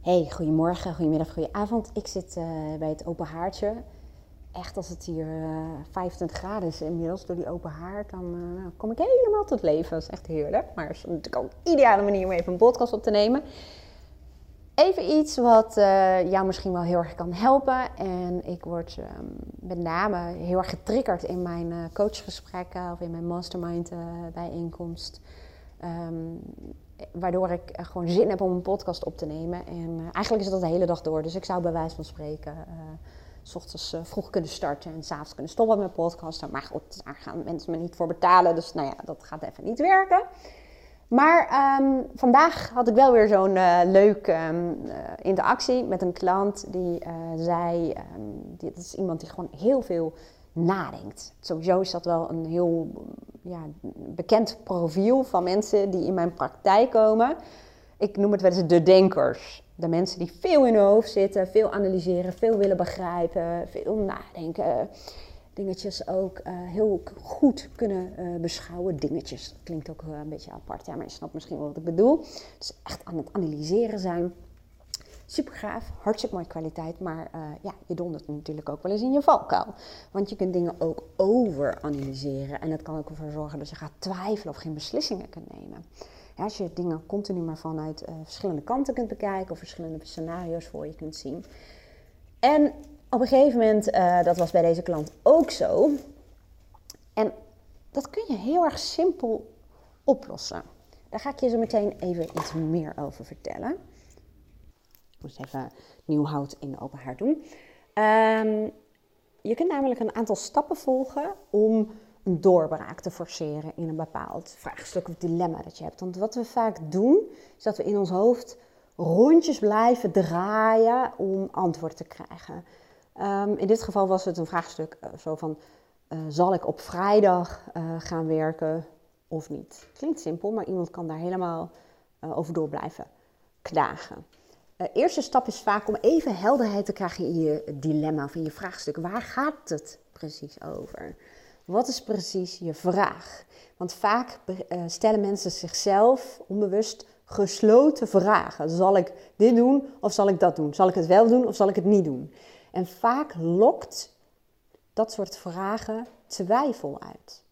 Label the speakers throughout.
Speaker 1: Hey, goedemorgen, goedemiddag, goedenavond. Ik zit uh, bij het open haartje. Echt, als het hier uh, 25 graden is inmiddels door die open haard, dan uh, kom ik helemaal tot leven. Dat is echt heerlijk. Maar het is natuurlijk ook een ideale manier om even een podcast op te nemen. Even iets wat jou misschien wel heel erg kan helpen. En ik word um, met name heel erg getriggerd in mijn coachgesprekken of in mijn mastermind bijeenkomst. Um, waardoor ik gewoon zin heb om een podcast op te nemen. En uh, eigenlijk is dat de hele dag door. Dus ik zou bij wijze van spreken uh, s ochtends vroeg kunnen starten en s'avonds kunnen stoppen met podcasten. Maar goed, daar gaan mensen me niet voor betalen. Dus nou ja, dat gaat even niet werken. Maar um, vandaag had ik wel weer zo'n leuk um, interactie met een klant die zei: um, dit is iemand die gewoon heel veel nadenkt. Sowieso is dat wel een heel ja, bekend profiel van mensen die in mijn praktijk komen. Ik noem het wel eens de denkers. De mensen die veel in hun hoofd zitten, veel analyseren, veel willen begrijpen, veel nadenken. Dingetjes ook uh, heel goed kunnen uh, beschouwen. Dingetjes, klinkt ook uh, een beetje apart, ja, maar je snapt misschien wel wat ik bedoel. Dus echt aan het analyseren zijn. Super gaaf, hartstikke mooie kwaliteit, maar uh, ja, je dondert natuurlijk ook wel eens in je valkuil. Want je kunt dingen ook overanalyseren en dat kan ook ervoor zorgen dat je gaat twijfelen of geen beslissingen kunt nemen. Ja, als je dingen continu maar vanuit uh, verschillende kanten kunt bekijken of verschillende scenario's voor je kunt zien. En op een gegeven moment, uh, dat was bij deze klant ook zo. En dat kun je heel erg simpel oplossen. Daar ga ik je zo meteen even iets meer over vertellen. Ik moet even nieuw hout in open haard doen. Um, je kunt namelijk een aantal stappen volgen om een doorbraak te forceren in een bepaald vraagstuk of dilemma dat je hebt. Want wat we vaak doen, is dat we in ons hoofd rondjes blijven draaien om antwoord te krijgen. Um, in dit geval was het een vraagstuk uh, zo van, uh, zal ik op vrijdag uh, gaan werken of niet? Klinkt simpel, maar iemand kan daar helemaal over door blijven knagen. De uh, eerste stap is vaak om even helderheid te krijgen in je dilemma of in je vraagstuk. Waar gaat het precies over? Wat is precies je vraag? Want vaak uh, stellen mensen zichzelf onbewust gesloten vragen. Zal ik dit doen of zal ik dat doen? Zal ik het wel doen of zal ik het niet doen? En vaak lokt dat soort vragen twijfel uit.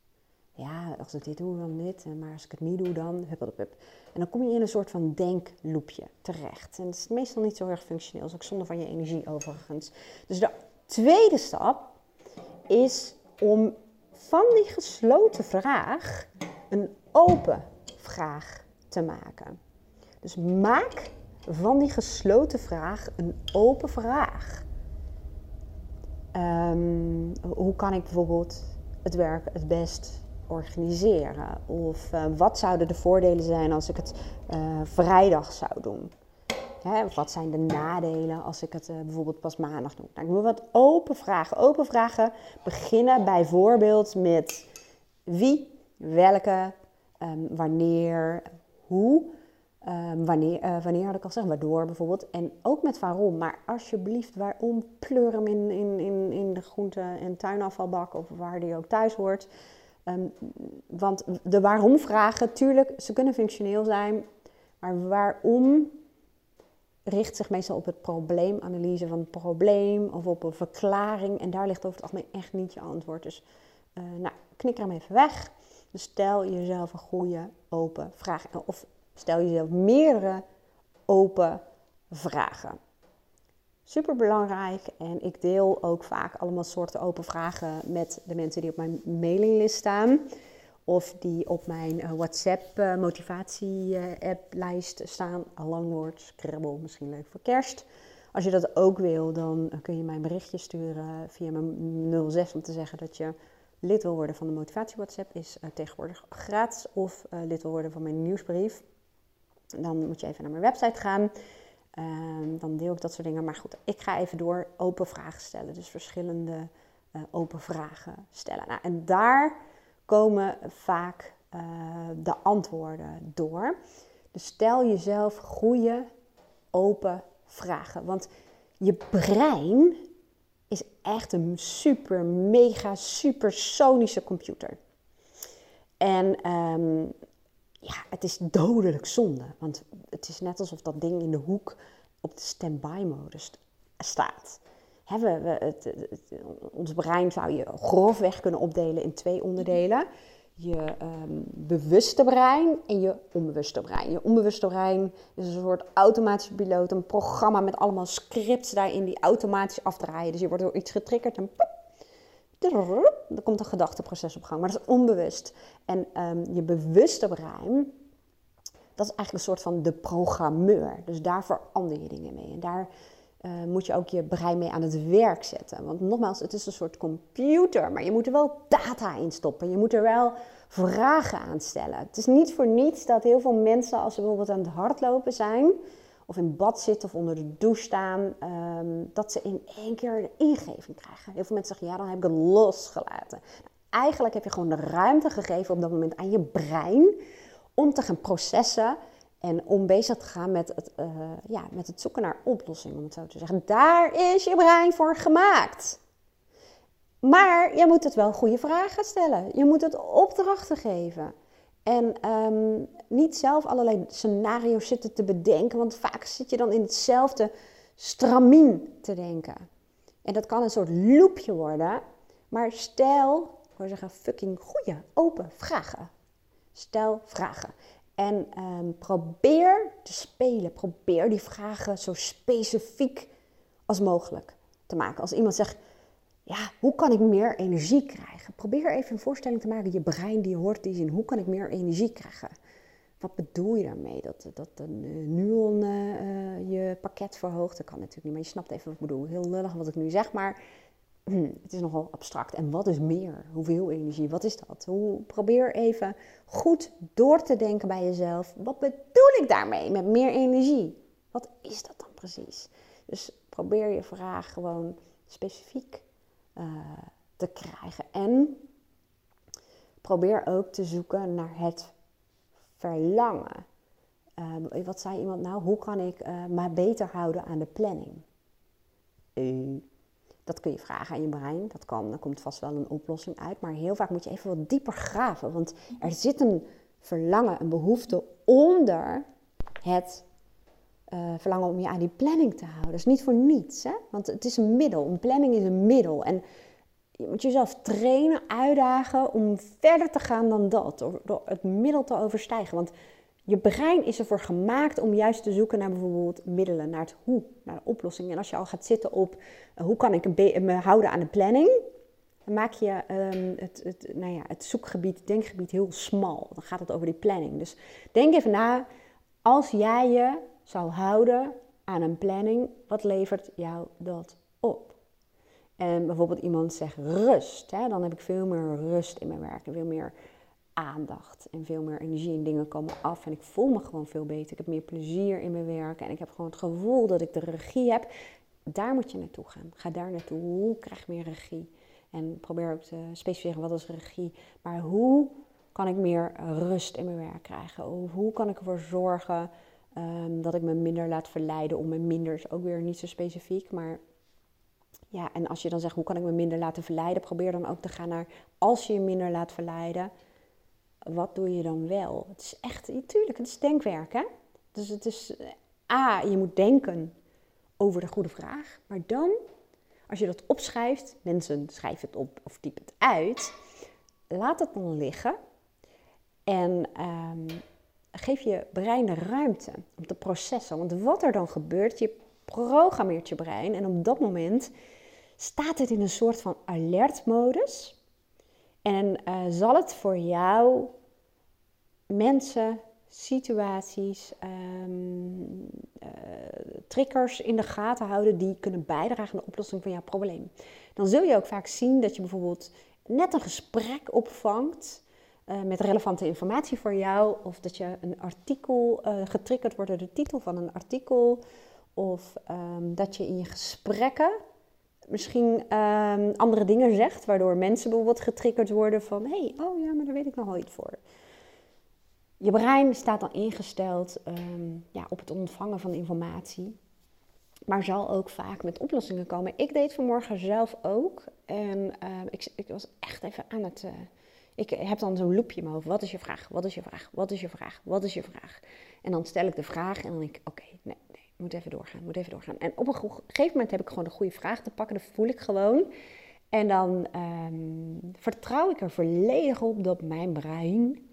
Speaker 1: Ja, als ik dit doe, dan dit. Maar als ik het niet doe, dan... Hup, hup, hup. En dan kom je in een soort van denkloopje terecht. En dat is meestal niet zo erg functioneel. Dat is ook zonde van je energie overigens. Dus de tweede stap is om van die gesloten vraag een open vraag te maken. Dus maak van die gesloten vraag een open vraag. Um, hoe kan ik bijvoorbeeld het werk het best organiseren? Of uh, wat zouden de voordelen zijn als ik het uh, vrijdag zou doen? Hè, of wat zijn de nadelen als ik het uh, bijvoorbeeld pas maandag doe? Nou, ik moet wat open vragen. Open vragen beginnen bijvoorbeeld met wie, welke, um, wanneer, hoe. Um, wanneer, wanneer had ik al gezegd, waardoor bijvoorbeeld. En ook met waarom. Maar alsjeblieft, waarom pleur hem in, in, in, in de groente- en tuinafvalbak of waar die ook thuis hoort. Um, want de waarom-vragen, tuurlijk, ze kunnen functioneel zijn. Maar waarom richt zich meestal op het probleemanalyse van het probleem of op een verklaring. En daar ligt over het algemeen echt niet je antwoord. Dus uh, nou, knik hem even weg. Dus stel jezelf een goede open vraag. Of stel jezelf meerdere open vragen. Super belangrijk en ik deel ook vaak allemaal soorten open vragen met de mensen die op mijn mailinglist staan. Of die op mijn uh, WhatsApp uh, motivatie app lijst staan. Alangwoord, Scrabble, misschien leuk voor kerst. Als je dat ook wil, dan kun je mij een berichtje sturen via mijn 06 om te zeggen dat je lid wil worden van de motivatie WhatsApp. Is tegenwoordig gratis. Of lid wil worden van mijn nieuwsbrief. Dan moet je even naar mijn website gaan. Um, dan deel ik dat soort dingen. Maar goed, ik ga even door open vragen stellen. Dus verschillende uh, open vragen stellen. Nou, en daar komen vaak uh, de antwoorden door. Dus stel jezelf goede, open vragen. Want je brein is echt een super, mega, supersonische computer. En um, ja, het is dodelijk zonde. Want het is net alsof dat ding in de hoek op de standby-modus staat. Hebben we het, ons brein zou je grofweg kunnen opdelen in twee onderdelen. Je um, bewuste brein en je onbewuste brein. Je onbewuste brein is een soort automatische piloot, een programma met allemaal scripts daarin die automatisch afdraaien. Dus je wordt door iets getriggerd en pop, er komt een gedachteproces op gang. Maar dat is onbewust. En um, je bewuste brein, dat is eigenlijk een soort van de programmeur. Dus daar verander je dingen mee. En daar uh, moet je ook je brein mee aan het werk zetten. Want nogmaals, het is een soort computer, maar je moet er wel data in stoppen. Je moet er wel vragen aan stellen. Het is niet voor niets dat heel veel mensen, als ze bijvoorbeeld aan het hardlopen zijn, of in bad zitten of onder de douche staan, um, dat ze in één keer een ingeving krijgen. Heel veel mensen zeggen, ja, dan heb ik het losgelaten. Eigenlijk heb je gewoon de ruimte gegeven op dat moment aan je brein om te gaan processen en om bezig te gaan met het, uh, ja, met het zoeken naar oplossingen, om het zo te zeggen. Daar is je brein voor gemaakt. Maar je moet het wel goede vragen stellen. Je moet het opdrachten geven. En um, niet zelf allerlei scenario's zitten te bedenken, want vaak zit je dan in hetzelfde stramien te denken. En dat kan een soort loopje worden. Maar stel, ik wil zeggen, fucking goede, open vragen. Stel vragen. En um, probeer te spelen. Probeer die vragen zo specifiek als mogelijk te maken. Als iemand zegt, ja, hoe kan ik meer energie krijgen? Probeer even een voorstelling te maken. Je brein die hoort die zin, hoe kan ik meer energie krijgen? Wat bedoel je daarmee? Dat, dat een uh, nuon uh, je pakket verhoogt? Dat kan natuurlijk niet, maar je snapt even wat ik bedoel. Heel lullig wat ik nu zeg, maar het is nogal abstract. En wat is meer? Hoeveel energie? Wat is dat? Hoe, probeer even goed door te denken bij jezelf. Wat bedoel ik daarmee met meer energie? Wat is dat dan precies? Dus probeer je vraag gewoon specifiek uh, te krijgen. En probeer ook te zoeken naar het verlangen. Uh, wat zei iemand nou? Hoe kan ik uh, beter houden aan de planning? dat kun je vragen aan je brein. Dat kan, dan komt vast wel een oplossing uit. Maar heel vaak moet je even wat dieper graven. Want er zit een verlangen, een behoefte onder het uh, verlangen om je aan die planning te houden. Dat is niet voor niets, hè? want het is een middel. Een planning is een middel. En je moet jezelf trainen, uitdagen om verder te gaan dan dat. Door, het middel te overstijgen. Want je brein is ervoor gemaakt om juist te zoeken naar bijvoorbeeld middelen, naar het hoe, naar de oplossing. En als je al gaat zitten op uh, hoe kan ik me houden aan de planning, dan maak je um, het, het, nou ja, het zoekgebied, denkgebied heel smal. Dan gaat het over die planning. Dus denk even na, als jij je zou houden aan een planning, wat levert jou dat op? En bijvoorbeeld iemand zegt rust, hè, dan heb ik veel meer rust in mijn werk en veel meer aandacht en veel meer energie en dingen komen af en ik voel me gewoon veel beter. Ik heb meer plezier in mijn werk en ik heb gewoon het gevoel dat ik de regie heb. Daar moet je naartoe gaan. Ga daar naartoe. Hoe krijg meer regie? En probeer ook te specificeren wat is regie, maar hoe kan ik meer rust in mijn werk krijgen? Of hoe kan ik ervoor zorgen Um, dat ik me minder laat verleiden om me minder is ook weer niet zo specifiek. Maar ja, en als je dan zegt hoe kan ik me minder laten verleiden, probeer dan ook te gaan naar als je je minder laat verleiden, wat doe je dan wel? Het is echt, natuurlijk, het is denkwerk hè. Dus het is, A, je moet denken over de goede vraag. Maar dan, als je dat opschrijft, mensen schrijven het op of typen het uit, laat het dan liggen. En um, geef je brein de ruimte om te processen. Want wat er dan gebeurt, je programmeert je brein en op dat moment staat het in een soort van alertmodus. En uh, zal het voor jou mensen, situaties, um, triggers in de gaten houden die kunnen bijdragen aan de oplossing van jouw probleem. Dan zul je ook vaak zien dat je bijvoorbeeld net een gesprek opvangt uh, met relevante informatie voor jou. Of dat je een artikel uh, getriggerd wordt door de titel van een artikel. Of um, dat je in je gesprekken misschien um, andere dingen zegt. Waardoor mensen bijvoorbeeld getriggerd worden van... hé, hey, oh ja, maar daar weet ik nog wel iets voor. Je brein staat dan ingesteld um, ja, op het ontvangen van informatie. Maar zal ook vaak met oplossingen komen. Ik deed vanmorgen zelf ook. En ik, ik, was echt even aan het... Uh, ik heb dan zo'n loopje in mijn. Wat is je vraag? Wat is je vraag? Wat is je vraag? Wat is je vraag? En dan stel ik de vraag en dan denk ik, oké, nee, nee, moet even doorgaan, moet even doorgaan. En op een gegeven moment heb ik gewoon de goede vraag te pakken, dat voel ik gewoon. En dan ehm, vertrouw ik er volledig op dat mijn brein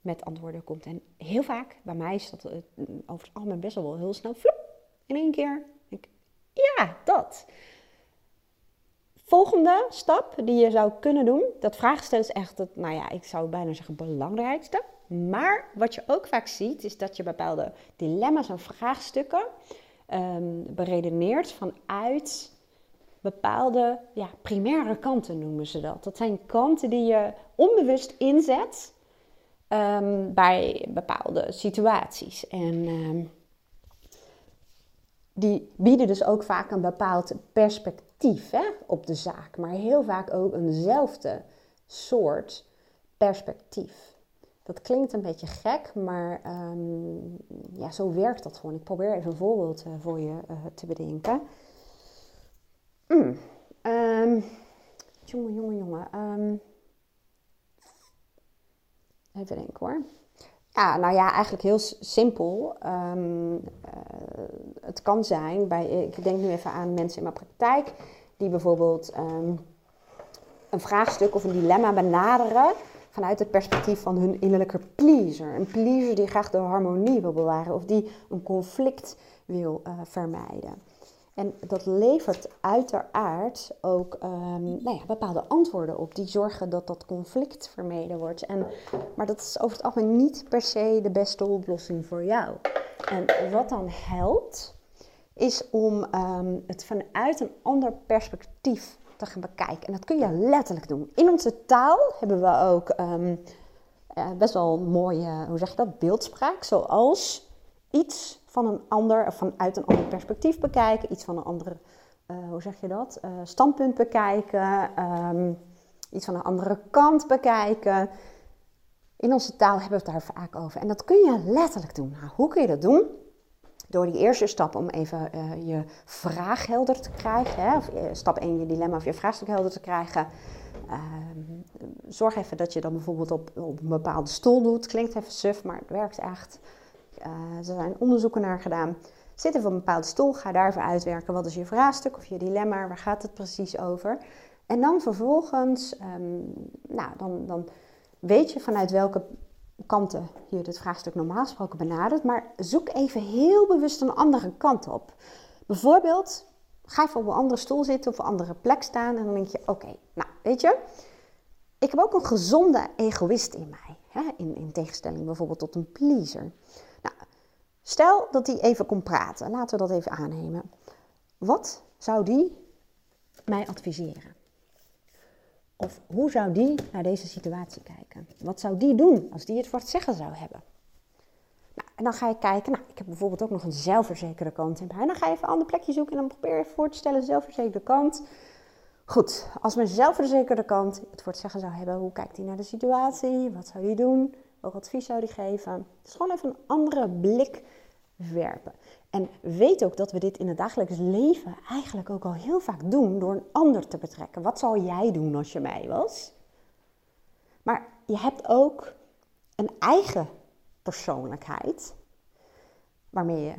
Speaker 1: met antwoorden komt. En heel vaak, bij mij is dat uh, over het algemeen best wel heel snel, flop, in één keer. Ik, ja, dat. Volgende stap die je zou kunnen doen, dat vragen stellen is echt het, nou ja, ik zou bijna zeggen belangrijkste. Maar wat je ook vaak ziet, is dat je bepaalde dilemma's en vraagstukken um, beredeneert vanuit bepaalde ja, primaire kanten, noemen ze dat. Dat zijn kanten die je onbewust inzet um, bij bepaalde situaties. En um, die bieden dus ook vaak een bepaald perspectief hè, op de zaak, maar heel vaak ook eenzelfde soort perspectief. Dat klinkt een beetje gek, maar um, ja, zo werkt dat gewoon. Ik probeer even een voorbeeld uh, voor je uh, te bedenken. Mm. Um, jongen, jongen, jongen. Um, even denken hoor. Ja, nou ja, eigenlijk heel simpel. Um, uh, het kan zijn, bij, ik denk nu even aan mensen in mijn praktijk, die bijvoorbeeld een vraagstuk of een dilemma benaderen vanuit het perspectief van hun innerlijke pleaser. Een pleaser die graag de harmonie wil bewaren of die een conflict wil uh, vermijden. En dat levert uiteraard ook um, nou ja, bepaalde antwoorden op die zorgen dat dat conflict vermeden wordt. En, maar dat is over het algemeen niet per se de beste oplossing voor jou. En wat dan helpt, is om um, het vanuit een ander perspectief te gaan bekijken. En dat kun je letterlijk doen. In onze taal hebben we ook um, uh, best wel mooie, hoe zeg je dat, beeldspraak. Zoals iets van een ander, of vanuit een ander perspectief bekijken. Iets van een andere, uh, hoe zeg je dat, uh, standpunt bekijken. Um, iets van een andere kant bekijken. In onze taal hebben we het daar vaak over. En dat kun je letterlijk doen. Nou, hoe kun je dat doen? door die eerste stap om even uh, je vraag helder te krijgen, hè, of stap 1 je dilemma of je vraagstuk helder te krijgen, uh, zorg even dat je dan bijvoorbeeld op, op een bepaalde stoel doet. Klinkt even suf, maar het werkt echt. Eh, er zijn onderzoeken naar gedaan. Zit even op een bepaalde stoel, ga daar even uitwerken. Wat is je vraagstuk of je dilemma? Waar gaat het precies over? En dan vervolgens, um, nou, dan, dan weet je vanuit welke kanten je dit vraagstuk normaal gesproken benadert, maar zoek even heel bewust een andere kant op. Bijvoorbeeld, ga even op een andere stoel zitten of een andere plek staan en dan denk je, oké, nou weet je, ik heb ook een gezonde egoïst in mij, hè? In, in tegenstelling bijvoorbeeld tot een pleaser. Stel dat die even kon praten, laten we dat even aannemen. Wat zou die mij adviseren? Of hoe zou die naar deze situatie kijken? Wat zou die doen als die het voor het zeggen zou hebben? Nou, en dan ga je kijken, nou, ik heb bijvoorbeeld ook nog een zelfverzekerde kant in mij. En dan ga je even een ander plekje zoeken en dan probeer je voor te stellen, zelfverzekerde kant. Goed, als mijn zelfverzekerde kant het voor het zeggen zou hebben, hoe kijkt hij naar de situatie? Wat zou hij doen? Welk advies zou hij geven? Is gewoon even een andere blik werpen. En weet ook dat we dit in het dagelijks leven eigenlijk ook al heel vaak doen door een ander te betrekken. Wat zou jij doen als je mij was? Maar je hebt ook een eigen persoonlijkheid waarmee je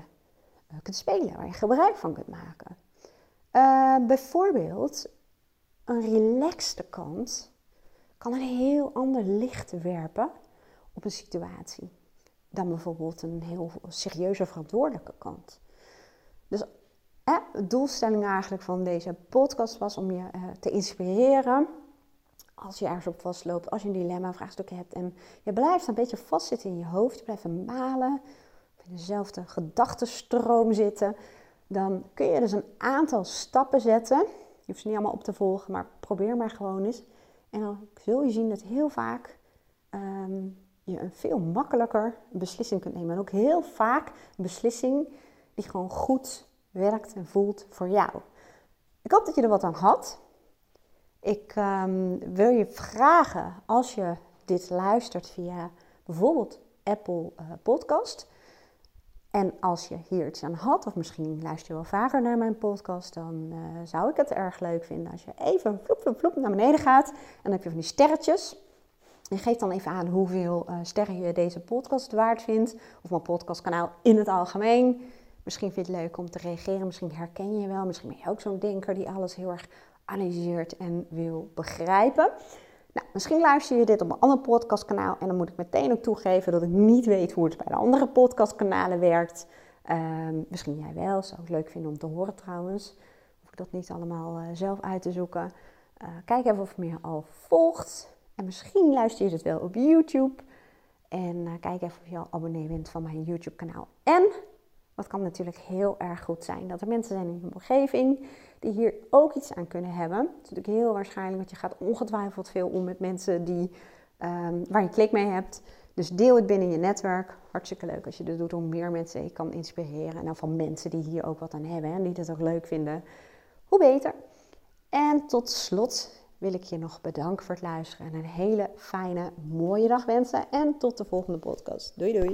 Speaker 1: eh, kunt spelen, waar je gebruik van kunt maken. Uh, bijvoorbeeld, een relaxte kant kan een heel ander licht werpen op een situatie dan bijvoorbeeld een heel serieuze verantwoordelijke kant. Dus de doelstelling eigenlijk van deze podcast was om je eh, te inspireren. Als je ergens op vastloopt, als je een dilemma, vraagstuk hebt en je blijft een beetje vastzitten in je hoofd, je blijft malen, in dezelfde gedachtenstroom zitten, dan kun je dus een aantal stappen zetten. Je hoeft ze niet allemaal op te volgen, maar probeer maar gewoon eens. En dan zul je zien dat heel vaak um, je een veel makkelijker beslissing kunt nemen. En ook heel vaak een beslissing die gewoon goed werkt en voelt voor jou. Ik hoop dat je er wat aan had. Ik um, wil je vragen, als je dit luistert via bijvoorbeeld Apple uh, Podcast. En als je hier iets aan had, of misschien luister je wel vaker naar mijn podcast, dan uh, zou ik het erg leuk vinden als je even vloep, vloep naar beneden gaat. En dan heb je van die sterretjes. En geef dan even aan hoeveel uh, sterren je deze podcast waard vindt. Of mijn podcastkanaal in het algemeen. Misschien vind je het leuk om te reageren. Misschien herken je wel. Misschien ben je ook zo'n denker die alles heel erg analyseert en wil begrijpen. Nou, misschien luister je dit op een ander podcastkanaal en dan moet ik meteen ook toegeven dat ik niet weet hoe het bij de andere podcastkanalen werkt. Ehm, misschien jij wel, zou ik leuk vinden om te horen trouwens. Hoef ik dat niet allemaal uh, zelf uit te zoeken. Uh, kijk even of je me al volgt. En misschien luister je het wel op YouTube. En uh, kijk even of je al abonnee bent van mijn YouTube kanaal. En wat kan natuurlijk heel erg goed zijn, dat er mensen zijn in je omgeving die hier ook iets aan kunnen hebben. Dat is natuurlijk heel waarschijnlijk, want je gaat ongetwijfeld veel om met mensen die, um, waar je klik mee hebt. Dus deel het binnen je netwerk. Hartstikke leuk als je dit doet om meer mensen je kan inspireren. En dan van mensen die hier ook wat aan hebben en die het ook leuk vinden. Hoe beter. En tot slot wil ik je nog bedanken voor het luisteren en een hele fijne, mooie dag wensen. En tot de volgende podcast. Doei doei.